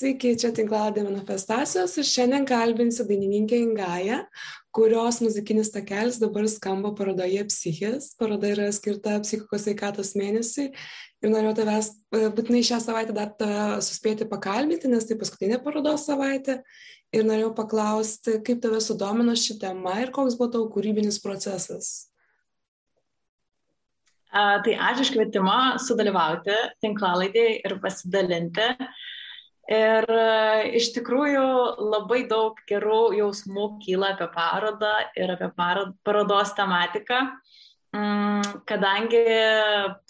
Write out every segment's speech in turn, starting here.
Sveiki, čia tinklalapė manifestacijos ir šiandien kalbinsiu dainininkę Ingają, kurios muzikinis takelis dabar skamba parodoje Psichis. Paroda yra skirta psichikos sveikatos mėnesiui ir norėjau tavęs e, būtinai šią savaitę dar suspėti pakalbinti, nes tai paskutinė parodos savaitė. Ir norėjau paklausti, kaip tave sudomino ši tema ir koks buvo tavo kūrybinis procesas. A, tai ačiū iš kvietimą sudalyvauti tinklalaidėje ir pasidalinti. Ir e, iš tikrųjų labai daug gerų jausmų kyla apie parodą ir apie parodos tematiką, mm, kadangi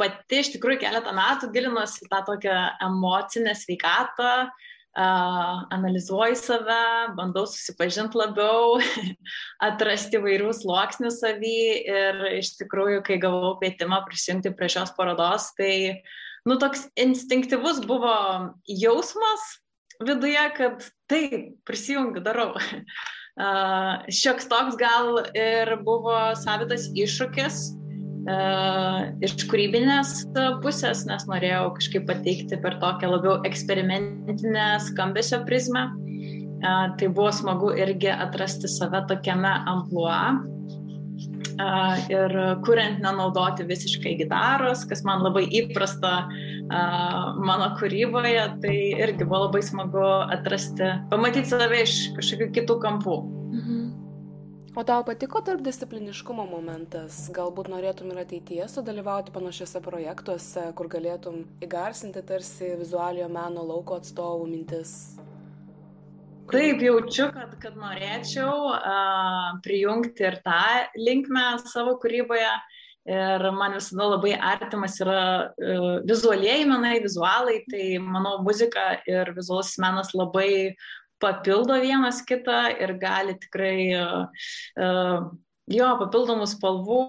pati iš tikrųjų keletą metų gilinuosi tą tokią emocinę sveikatą, analizuoju save, bandau susipažinti labiau, atrasti vairių sluoksnių savy ir iš tikrųjų, kai gavau kvietimą prisijungti prie šios parodos, tai uh, nu, toks instinktyvus buvo jausmas viduje, kad taip, prisijungiu, darau. Uh, šioks toks gal ir buvo savitas iššūkis uh, iš kūrybinės pusės, nes norėjau kažkaip pateikti per tokią labiau eksperimentinę skambesio prizmę. Uh, tai buvo smagu irgi atrasti save tokiame ampluo ir kuriant nenaudoti visiškai gitaros, kas man labai įprasta mano kūryboje, tai irgi buvo labai smagu atrasti, pamatyti save iš kažkokių kitų kampų. Mhm. O tau patiko tarp discipliniškumo momentas? Galbūt norėtum ir ateityje sudalyvauti panašiose projektuose, kur galėtum įgarsinti tarsi vizualiojo meno lauko atstovų mintis? Taip, jaučiu, kad, kad norėčiau uh, prijungti ir tą linkmę savo kūryboje. Ir man visada labai artimas yra uh, vizualieji menai, vizualai, tai manau, muzika ir vizualusis menas labai papildo vienas kitą ir gali tikrai uh, jo papildomų spalvų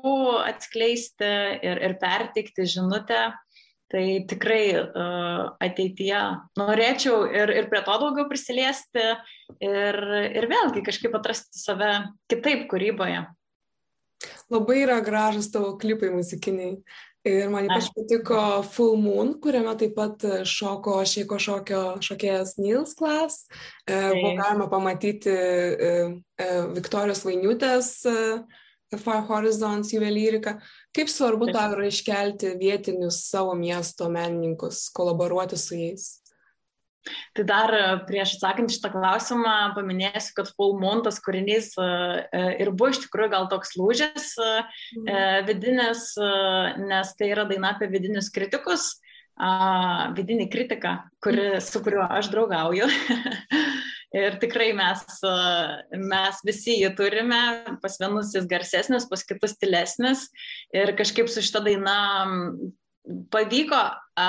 atskleisti ir, ir perteikti žinutę. Tai tikrai uh, ateityje norėčiau ir, ir prie to daugiau prisiliesti ir, ir vėlgi kažkaip atrasti save kitaip kūryboje. Labai yra gražus tavo klipai muzikiniai. Ir man ypač patiko Full Moon, kuriame taip pat šoko šeiko šokio šokėjas Nils Klas. E, buvo galima pamatyti e, e, Viktorijos Vainiutės e, Fire Horizons juvelyriką. Kaip svarbu tau yra iškelti vietinius savo miesto menininkus, kolaboruoti su jais? Tai dar e, prieš atsakant šitą klausimą paminėsiu, kad Full Moon tas kūrinys e, e, ir buvo iš tikrųjų gal toks lūžis mm. vidinis, nes tai yra daina apie vidinius kritikus, vidinį kritiką, kuri, su kuriuo aš draugauju. Ir tikrai mes, mes visi jį turime, pas vienus jis garsesnis, pas kitus stilesnis. Ir kažkaip su šita daina pavyko a,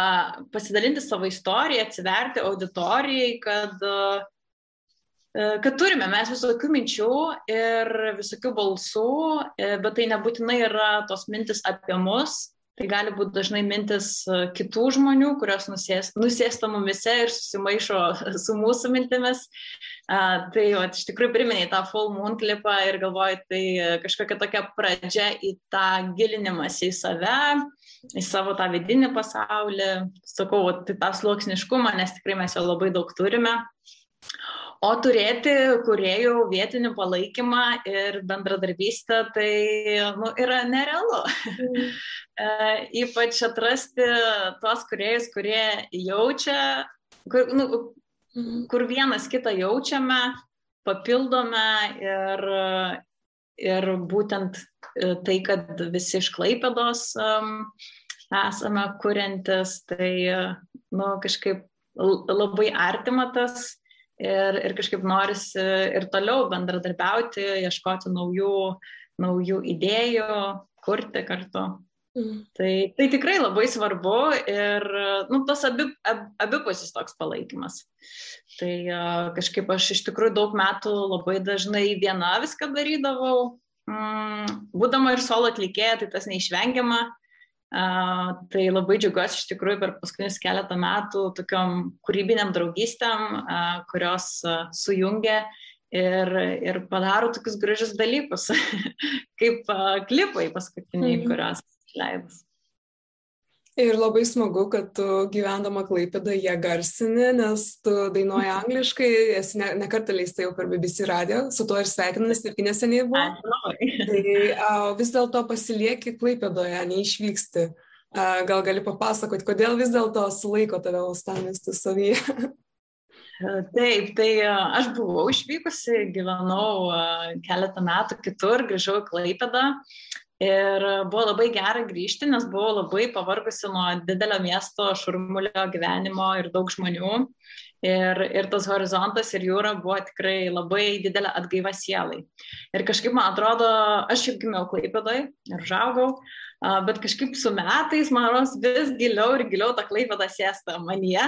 pasidalinti savo istoriją, atsiverti auditorijai, kad, a, kad turime mes visokių minčių ir visokių balsų, e, bet tai nebūtinai yra tos mintis apie mus, Tai gali būti dažnai mintis e, kitų žmonių, kurios nusės, nusėsta mumise ir susimaišo su mūsų mintimis. Uh, tai va, iš tikrųjų priminėjai tą full moon klipą ir galvoju, tai kažkokia tokia pradžia į tą gilinimąsi į save, į savo tą vidinį pasaulį, sakau, tai tą sluoksniškumą, nes tikrai mes jo labai daug turime. O turėti kuriejų vietinį palaikymą ir bendradarbystę tai nu, yra nerealu. Mm. e, ypač atrasti tuos kuriejus, kurie jaučia, kur, nu, mm. kur vienas kitą jaučiame, papildome ir, ir būtent e, tai, kad visi iš Klaipėdos um, esame kuriantis, tai nu, kažkaip labai artima tas ir, ir kažkaip norisi ir toliau bendradarbiauti, ieškoti naujų, naujų idėjų, kurti kartu. Mm. Tai, tai tikrai labai svarbu ir nu, tas abi, ab, abipusis toks palaikymas. Tai kažkaip aš iš tikrųjų daug metų labai dažnai viena viską darydavau. Mm, būdama ir solo atlikėja, tai tas neišvengiama. Tai labai džiaugiuosi iš tikrųjų per paskutinius keletą metų tokiom kūrybiniam draugystėm, kurios sujungia ir, ir padaro tokius gražius dalykus, kaip klipai paskutiniai, mm. kuriuos leidus. Ir labai smagu, kad tu gyvendama Klaipėdą ją garsini, nes tu dainuoji angliškai, esi ne, ne kartą leista jau per BBC radio, su tuo ir sveikinas, irgi neseniai buvo. Tai a, vis dėlto pasilieki Klaipėdoje, neišvyksti. A, gal gali papasakoti, kodėl vis dėlto sulaiko tave Uostamiestis savyje? Taip, tai aš buvau išvykusi, gyvenau keletą metų kitur, grįžau į Klaipėdą Ir buvo labai gera grįžti, nes buvau labai pavargusi nuo didelio miesto šurmulio gyvenimo ir daug žmonių. Ir, ir tas horizontas ir jūra buvo tikrai labai didelė atgaiva sielai. Ir kažkaip man atrodo, aš jau gimiau Klaipėdoj ir žaugau, bet kažkaip su metais, man rodos, vis giliau ir giliau ta Klaipėda sėsta manyje.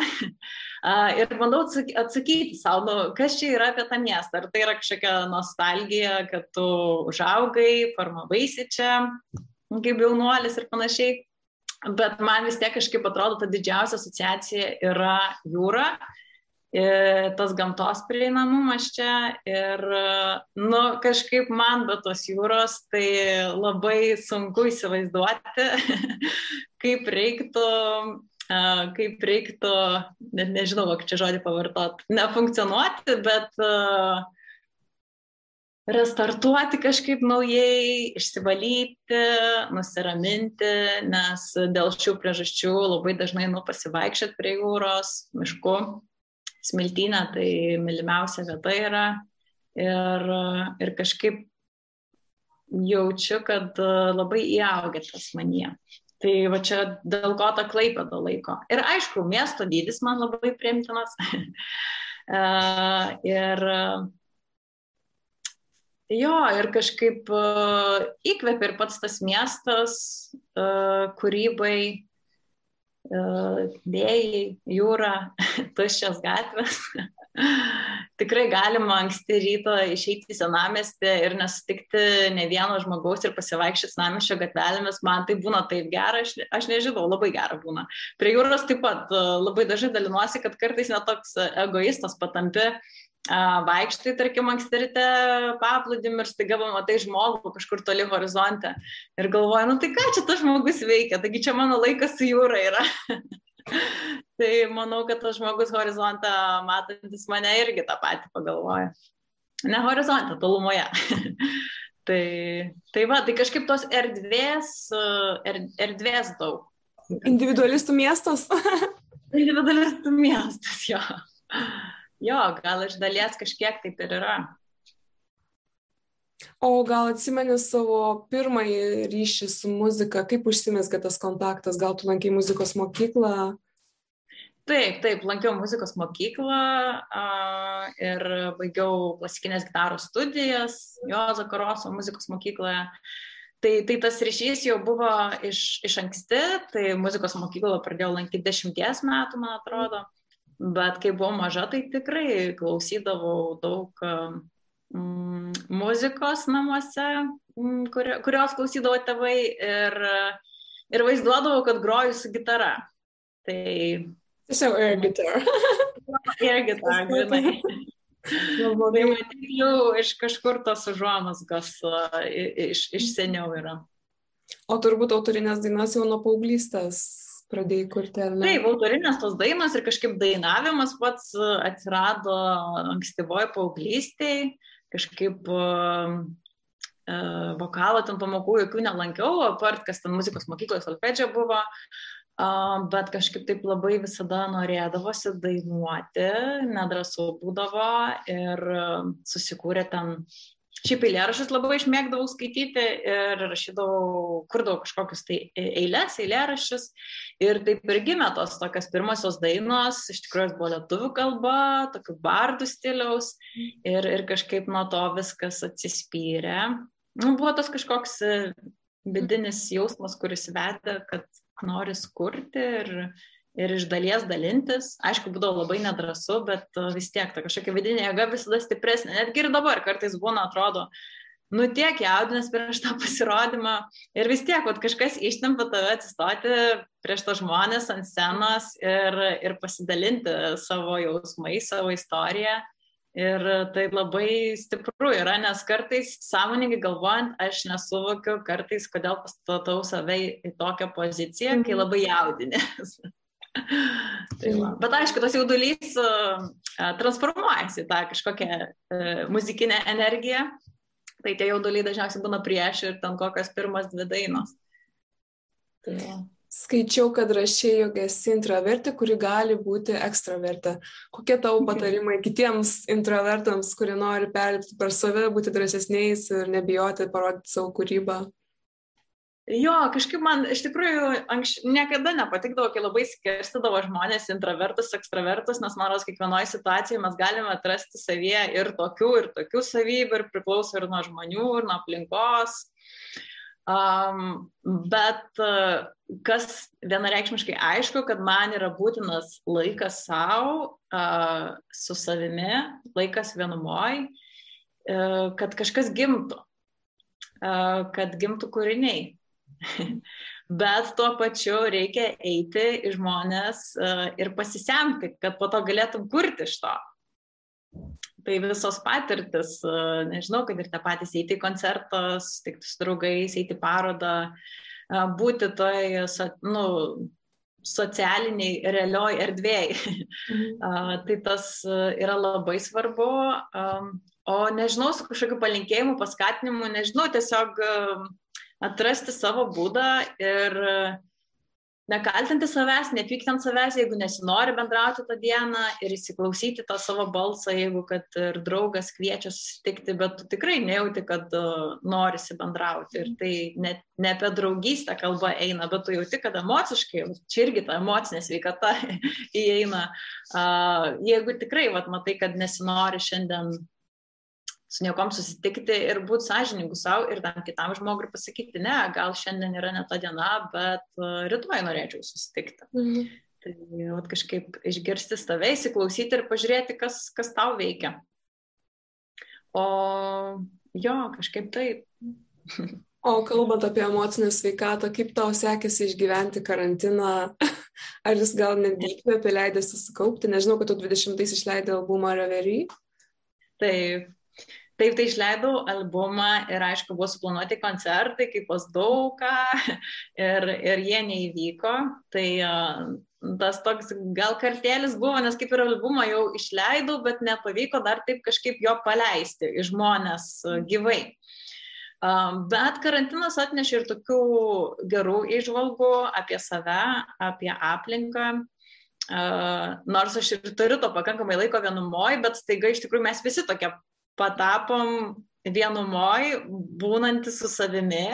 Ir bandau atsakyti savo, nu, kas čia yra apie tą miestą. Ar tai yra kažkokia nostalgija, kad tu užaugai, formavaisi čia, kaip jaunuolis ir panašiai. Bet man vis tiek kažkaip atrodo, ta didžiausia asociacija yra jūra tas gamtos prieinamumas čia ir, nu, kažkaip man be tos jūros tai labai sunku įsivaizduoti, kaip reiktų, kaip reiktų, net nežinau, kokį čia žodį pavartot, nefunkcionuoti, bet restartuoti kažkaip naujai, išsivalyti, nusiraminti, nes dėl šių priežasčių labai dažnai nu pasivaikščiot prie jūros, mišku smiltynė tai mylimiausia vieta yra ir, ir kažkaip jaučiu, kad labai įaugė tas manie. Tai va čia dėl ko tą klaipėdą laiko. Ir aišku, miesto dydis man labai priimtinas. ir jo, ir kažkaip įkvėpė ir pats tas miestas kūrybai, vėjai, jūra, tuščios gatvės. Tikrai galima anksti ryto išeiti į senamestį ir nesutikti ne vieno žmogaus ir pasivaikščioti senamešio gatvelėmis. Man tai būna taip gera, aš, aš nežinau, labai gera būna. Prie jūros taip pat labai dažnai dalinuosi, kad kartais netoks egoistas patampi vaikštai, tarkim, anksti ryte paplūdim ir staiga pamatai žmogų kažkur toli horizonte ir galvoji, nu tai ką čia tas žmogus veikia, taigi čia mano laikas su jūra yra. tai manau, kad tas žmogus horizontą matantis mane irgi tą patį pagalvoja. Ne horizontą, tolumoje. tai, tai va, tai kažkaip tos erdvės, er, erdvės daug. Individualistų miestas. Individualistų miestas, jo jo, gal iš dalies kažkiek taip ir yra. O gal atsimeni savo pirmąjį ryšį su muzika, kaip užsimesga tas kontaktas, gal tu lankai muzikos mokyklą? Taip, taip, lankiau muzikos mokyklą uh, ir baigiau klasikinės gitaros studijas Jozo Karoso muzikos mokykloje. Tai, tai tas ryšys jau buvo iš, iš anksti, tai muzikos mokyklą pradėjau lankyti dešimties metų, man atrodo. Mm Bet kai buvau maža, tai tikrai klausydavau daug mm, muzikos namuose, mm, kurio, kurios klausydavo tėvai ir, ir vaizduodavau, kad groju su gitara. Tai... Tiesiog air guitar. air guitar, grinai. tai matyt jau iš kažkur tos užuomasgos iš, iš seniau yra. O turbūt autorinės dainas jau nuo paauglystės pradėjai kurti, ar ne? Taip, autorinės tos dainos ir kažkaip dainavimas pats e, atsirado ankstyvoje paauglystėje, kažkaip uh, vokalo ten pamokų jokių nelankiau, apart, kas ten muzikos mokyklos solfedžio buvo, uh, bet kažkaip taip labai visada norėdavosi dainuoti, nedrasu būdavo ir susikūrė ten Šiaip eilėraščius labai išmėgdavau skaityti ir rašydavau, kurdavau kažkokius tai eilės, eilėraščius. Ir taip ir gimė tos tokios pirmosios dainos, iš tikrųjų buvo lietuvių kalba, tokių bardų stiliaus ir, ir kažkaip nuo to viskas atsispyrė. Nu, buvo tas kažkoks e, vidinis jausmas, kuris vedė, kad nori kurti ir, ir iš dalies dalintis. Aišku, būdavo labai nedrasu, bet e, vis tiek ta kažkokia vidinė jėga visada stipresnė. Netgi ir dabar kartais būna, atrodo, nu tiek jaudinės prieš tą pasirodymą ir vis tiek, kad kažkas ištempa tave atsistoti prieš tą žmonės ant scenos ir, ir pasidalinti savo jausmais, savo istoriją. Ir tai labai stipru yra, nes kartais sąmoningai galvojant, aš nesuvokiu kartais, kodėl pastatau save į tokią poziciją, kai mhm. labai jaudinės. Tai va. Bet aišku, tas jaudulys uh, transformuojasi į tą kažkokią uh, muzikinę energiją. Tai tie jauduliai dažniausiai būna prieš ir ten kokios pirmas dvi dainos. Tai va. Skaičiau, kad rašiai, jog esi intravertė, kuri gali būti ekstravertė. Kokie tavo patarimai kitiems intravertams, kurie nori perlipti per save, būti drąsesniais ir nebijoti parodyti savo kūrybą? Jo, kažkaip man iš tikrųjų anks, niekada nepatikdavo, kai labai skirstydavo žmonės intravertus, ekstravertus, nes man rodos, kiekvienoje situacijoje mes galime atrasti savyje ir tokių, ir tokių savybių, ir priklauso ir nuo žmonių, ir nuo aplinkos. Um, bet uh, kas vienareikšmiškai aišku, kad man yra būtinas laikas savo, uh, su savimi, laikas vienumoj, uh, kad kažkas gimtų, uh, kad gimtų kūriniai. Bet tuo pačiu reikia eiti į žmonės uh, ir pasisemti, kad po to galėtum kurti iš to tai visos patirtis, nežinau, kad ir tie patys eiti į koncertą, sutikti su draugais, eiti į parodą, būti toj, nu, socialiniai, realioj erdvėjai. Mhm. tai tas yra labai svarbu. O nežinau, su kažkokiu palinkėjimu, paskatinimu, nežinau, tiesiog atrasti savo būdą ir uh, nekaltinti savęs, nepykti ant savęs, jeigu nesinori bendrauti tą dieną ir įsiklausyti tą savo balsą, jeigu kad ir draugas kviečia susitikti, bet tu tikrai nejauti, kad uh, norisi bendrauti. Ir tai ne, ne apie draugystę kalba eina, bet tu jauti, kad emociškai, čia irgi ta emocinė sveikata įeina. Jeigu tikrai, vat, matai, kad nesinori šiandien su niekom susitikti ir būti sąžiningu savo ir tam kitam žmogui pasakyti, ne, gal šiandien yra ne ta diena, bet uh, rytoj norėčiau susitikti. Mhm. Tai vat, kažkaip išgirsti tave, įsiklausyti ir pažiūrėti, kas, kas tau veikia. O jo, kažkaip taip. O kalbant apie emocinę sveikatą, kaip tau sekėsi išgyventi karantiną? Ar jis gal netgi įkvėpė leidęs susikaupti? Nežinau, kad tu 20-ais išleidai albumą Reverie. Taip, Taip, tai išleidau albumą ir aišku, buvo suplanuoti koncertai, kaip pas daugą ir, ir jie neįvyko. Tai tas toks gal kartėlis buvo, nes kaip ir albumą jau išleidau, bet nepavyko dar taip kažkaip jo paleisti į žmonės gyvai. Bet karantinas atnešė ir tokių gerų išvalgų apie save, apie aplinką. Uh, nors aš ir turiu to pakankamai laiko vienumoj, bet staiga iš tikrųjų mes visi tokie patapom vienumoj, būnantis su savimi,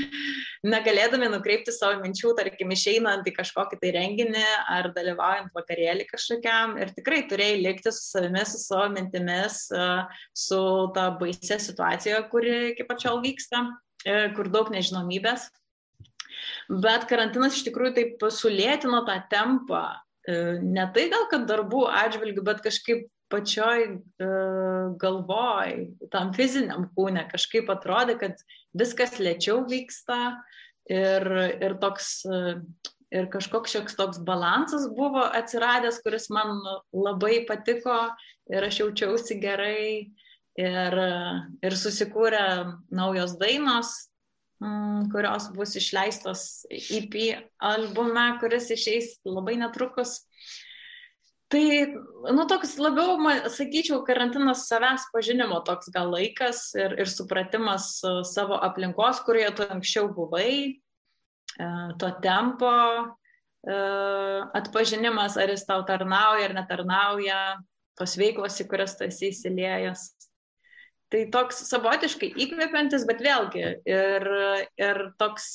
negalėdami nukreipti savo minčių, tarkim, išeinant į kažkokį tai renginį ar dalyvaujant vakarėlį kažkokiam ir tikrai turėjai likti su savimi, su savo mintimis, su ta baisė situacija, kuri iki pačiol vyksta, e, kur daug nežinomybės. Bet karantinas iš tikrųjų taip sulėtino tą tempą. E, ne tai gal, kad darbų atžvilgių, bet kažkaip pačioj uh, galvoj, tam fiziniam kūne kažkaip atrodė, kad viskas lėčiau vyksta ir, ir, toks, uh, ir kažkoks šioks toks balansas buvo atsiradęs, kuris man labai patiko ir aš jaučiausi gerai ir, ir susikūrė naujos dainos, mm, kurios bus išleistos EP albume, kuris išeis labai netrukus. Tai, nu, toks labiau, sakyčiau, karantinas savęs pažinimo toks gal laikas ir, ir supratimas e, savo aplinkos, kurioje tu anksčiau buvai, e, to tempo e, atpažinimas, ar jis tau tarnauja ar netarnauja, tos veiklos, į kurias tu esi įsiliejęs. Tai toks savotiškai įkvepiantis, bet vėlgi ir, ir toks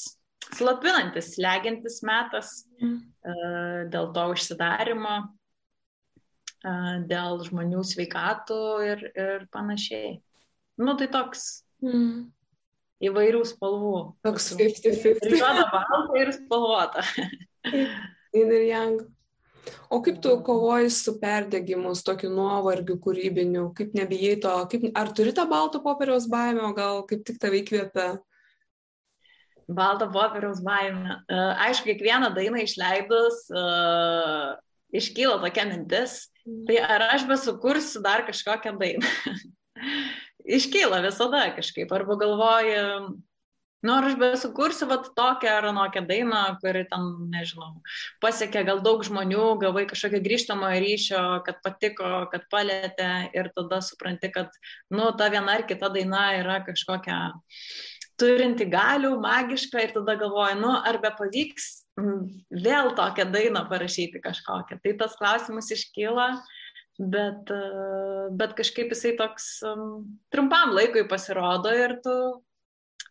slapinantis, legiantis metas mm. dėl to užsidarimo dėl žmonių sveikatų ir, ir panašiai. Nu, tai toks mm. įvairių spalvų. Toks 50-50. Žada balta ir spalvota. In ir yang. O kaip tu kovoji su perdegimu, su tokiu nuovargiu kūrybiniu, kaip nebijai to, kaip, ar turi tą balto popieriaus baimę, o gal kaip tik tave įkvėpia? Balto popieriaus baimė. Uh, aišku, kiekvieną dainą išleidus iškyla tokia mintis, Tai ar aš besukursiu dar kažkokią dainą? Iškyla visada kažkaip, arba galvoju, nu ar aš besukursiu vat tokią ar anokią dainą, kuri ten, nežinau, pasiekė gal daug žmonių, gavai kažkokio grįžtamo ryšio, kad patiko, kad palėtė ir tada supranti, kad, nu, ta viena ar kita daina yra kažkokia turinti galių, magiška ir tada galvoju, nu, ar be pavyks vėl tokią dainą parašyti kažkokią. Tai tas klausimas iškyla, bet, e, bet kažkaip jisai toks um, trumpam laikui pasirodo ir tu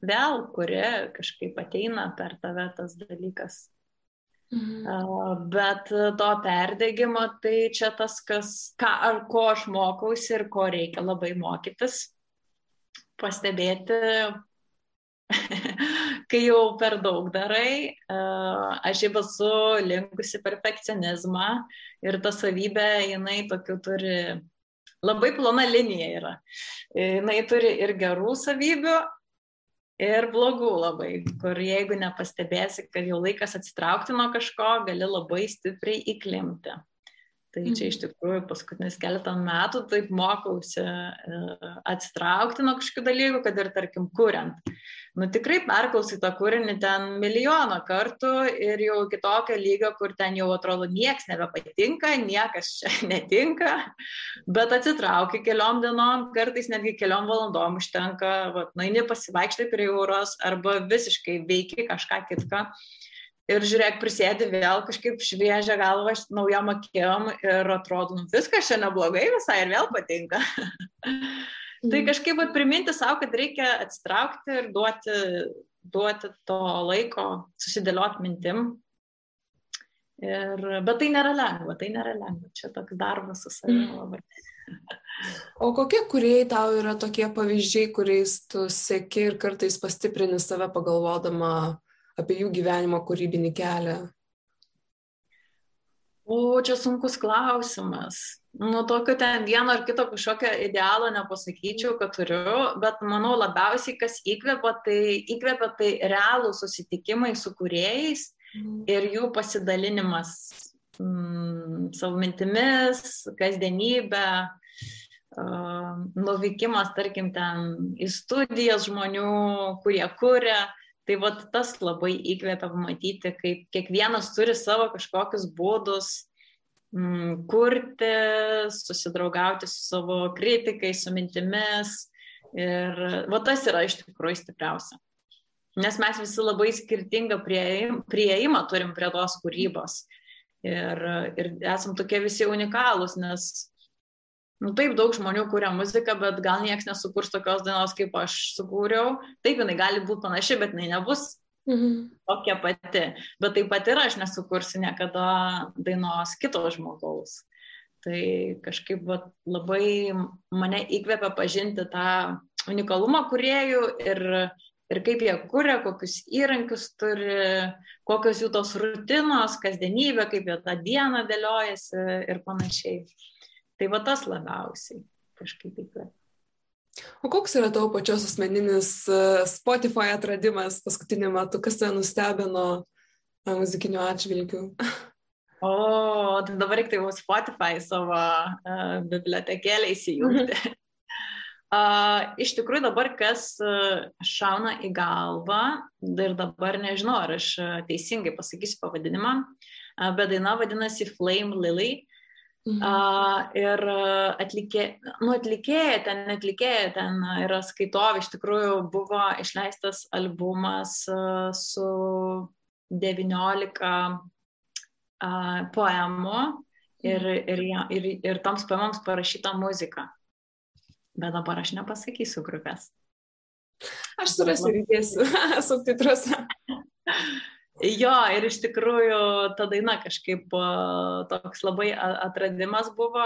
vėl, kurie kažkaip ateina per tave tas dalykas. Mhm. Bet to perdėgymo, tai čia tas, kas, ką, ar ko aš mokausi ir ko reikia labai mokytis, pastebėti kai jau per daug darai, aš jau esu linkusi perfekcionizmą ir ta savybė, jinai tokių turi, labai plona linija yra. Jinai turi ir gerų savybių, ir blogų labai, kur jeigu nepastebėsi, kad jau laikas atsitraukti nuo kažko, gali labai stipriai įklimti. Tai čia iš mhm. tikrųjų paskutinis keletą metų taip mokausi atsitraukti nuo kažkokių dalykų, kad ir tarkim kuriant. Nu tikrai perklausai tą kūrinį ten milijoną kartų ir jau kitokio lygio, kur ten jau atrodo nieks nebepatinka, niekas čia netinka, bet atsitrauki keliom dienom, kartais netgi keliom valandom užtenka, va, naini pasivaikštai prie jūros arba visiškai veiki kažką kitką ir žiūrėk, prisėdi vėl kažkaip šviežią galvą, naujam akiem ir atrodo, nu, viskas čia neblogai visai ir vėl patinka. tai mhm. kažkaip vat, priminti savo, kad reikia atsitraukti ir duoti, duoti to laiko, susidėlioti mintim. Ir, bet tai nėra lengva, tai nėra lengva, čia toks darbas su savimi mhm. labai. O kokie kuriejai tau yra tokie pavyzdžiai, kuriais tu sėki ir kartais pastiprini save pagalvodama apie jų gyvenimo kūrybinį kelią? O, čia sunkus klausimas. Nu, tokio ten vieno ar kito kažkokio idealo nepasakyčiau, kad turiu, bet manau labiausiai, kas įkvėpia, tai įkvėpia tai realų susitikimai su kuriejais mm. ir jų pasidalinimas mm, savo mintimis, kasdienybę, uh, nuvykimas, tarkim, ten į studijas žmonių, kurie kuria. Tai vat tas labai įkvėpia pamatyti, kaip kiekvienas turi savo kažkokius būdus kurti, susidraugauti su savo kritikais, su mintimis. Ir va tas yra iš tikrųjų stipriausia. Nes mes visi labai skirtingą prieimą turim prie tos kūrybos. Ir, ir esam tokie visi unikalūs, nes Nu, taip, daug žmonių kūrė muziką, bet gal niekas nesukurs tokios dainos, kaip aš sukūriau. Taip, jinai gali būti panaši, bet jinai nebus mhm. tokia pati. Bet taip pat ir aš nesukursiu niekada dainos kito žmogaus. Tai kažkaip vat, labai mane įkvėpia pažinti tą unikalumą kuriejų ir, ir kaip jie kuria, kokius įrankius turi, kokios jų tos rutinos, kasdienybė, kaip jie tą dieną dėliojasi ir panašiai. Tai va tas labiausiai kažkaip įkvėpia. O koks yra tavo pačios asmeninis e, Spotify atradimas paskutiniu metu, kas tave nustebino e, muzikiniu atžvilgiu? O, tai dabar reikia jau Spotify savo uh, bibliotekėlę įsijungti. uh, iš tikrųjų dabar kas šauna į galvą, ir dabar nežinau, ar aš teisingai pasakysiu pavadinimą, uh, bet daina vadinasi Flame Lily. Uh, ir atlikė, nu, atlikėja, ten atlikėja, ten yra skaitovė, iš tikrųjų buvo išleistas albumas uh, su 19 uh, poemų ir, mhm. ir, ir, ir toms poemoms parašyta muzika. Bet dabar aš nepasakysiu grupės. Aš surasiu ir įdėsiu subtitruose. Jo, ir iš tikrųjų ta daina kažkaip toks labai atradimas buvo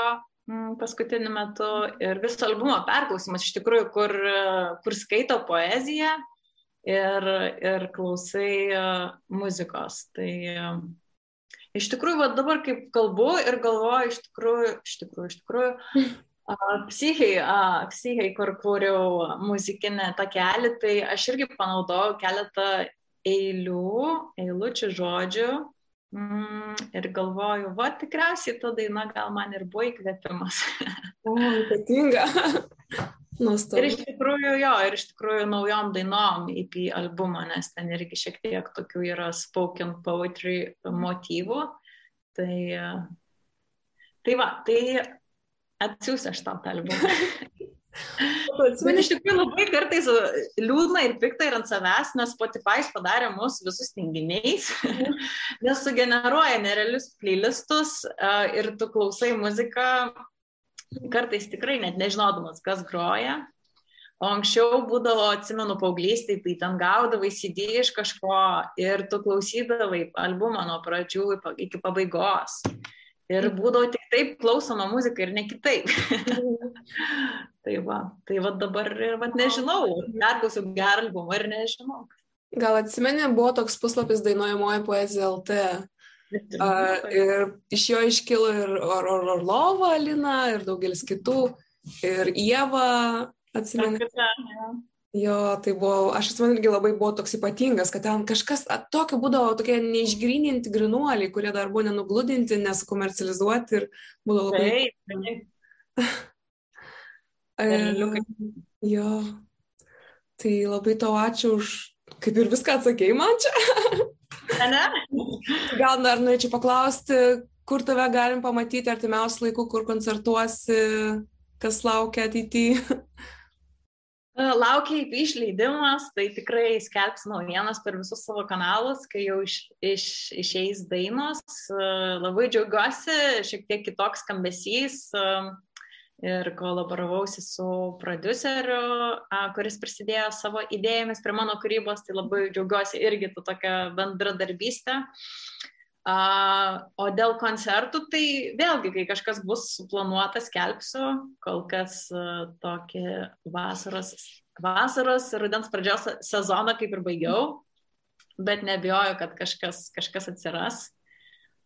mm, paskutiniu metu ir viso albumo perklausimas iš tikrųjų, kur, kur skaito poeziją ir, ir klausai muzikos. Tai iš tikrųjų, va, dabar kaip kalbu ir galvoju, iš tikrųjų, iš tikrųjų, iš tikrųjų. Psichai, psichai, kur kūriau muzikinę takelį, tai aš irgi panaudojau keletą eilių, eilučių žodžių Mm, ir galvoju, va tikriausiai ta daina gal man ir buvo įkvėpimas. O, ypatinga. Nuostabu. Ir iš tikrųjų, jo, ir iš tikrųjų naujom dainom EP albumą, nes ten irgi šiek tiek tokių yra spoken poetry motyvų. Tai, tai va, tai atsiųsiu aš tą albumą. Bet iš tikrųjų labai kartais liūdna ir pikta ir ant savęs, nes Spotify padarė mus visus tinginiais, nes sugeneruoja nerealius playlistus ir tu klausai muziką kartais tikrai net nežinodamas, kas groja. O anksčiau būdavo, atsimenu, paauglystai, tai ten gaudavai CD iš kažko ir tu klausydavai albumą nuo pradžių iki pabaigos. Ir būdavo tik taip klausoma muzika ir ne kitaip. tai va, tai va dabar ir va nežinau, perklausiu gerą albumą ir nežinau. Gal atsimeni, buvo toks puslapis dainuojamoji poezija LT. Uh, ir iš jo iškilo ir Or Or Orlova, Alina ir daugelis kitų. Ir Ieva, atsimeni. Jo, tai buvo, aš atsimenu, irgi labai buvo toks ypatingas, kad ten kažkas tokio būdavo, tokie neišgrininti grinuoliai, kurie dar buvo nenugludinti, nesukomercializuoti ir būdavo labai... Taip, taip. jo, tai labai tau ačiū už, kaip ir viską atsakėjai man čia. ne? Gal dar norėčiau paklausti, kur tave galim pamatyti artimiausiu laiku, kur koncertuosi, kas laukia ateityje. Laukia IP išleidimas, tai tikrai skelbs naujienas per visus savo kanalus, kai jau iš, iš, išeis dainos. Labai džiaugiuosi, šiek tiek kitoks skambesys ir kolaboravausi su produceriu, kuris prisidėjo savo idėjomis prie mano kūrybos, tai labai džiaugiuosi irgi tu tokią bendradarbystę. O dėl koncertų, tai vėlgi, kai kažkas bus suplanuotas, kelpsiu, kol kas uh, tokį vasaros, vasaros ir rudens pradžios sezoną kaip ir baigiau, bet nebijoju, kad kažkas, kažkas atsiras.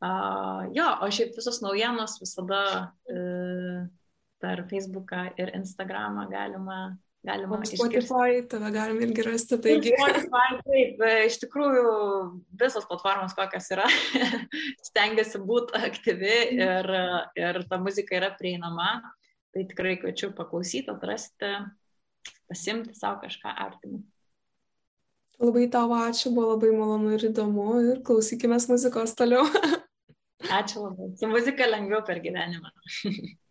Uh, jo, o šiaip visos naujienos visada uh, per Facebooką ir Instagramą galima galima. Spotify, tave galim irgi rasti. Taigi. Spotify, taip, iš tikrųjų visos platformos, kokios yra, stengiasi būti aktyvi ir, ir ta muzika yra prieinama. Tai tikrai kviečiu paklausyti, atrasti, pasimti savo kažką artimą. Labai tau ačiū, buvo labai malonu ir įdomu ir klausykime muzikos toliau. ačiū labai. Su muzika lengviau per gyvenimą.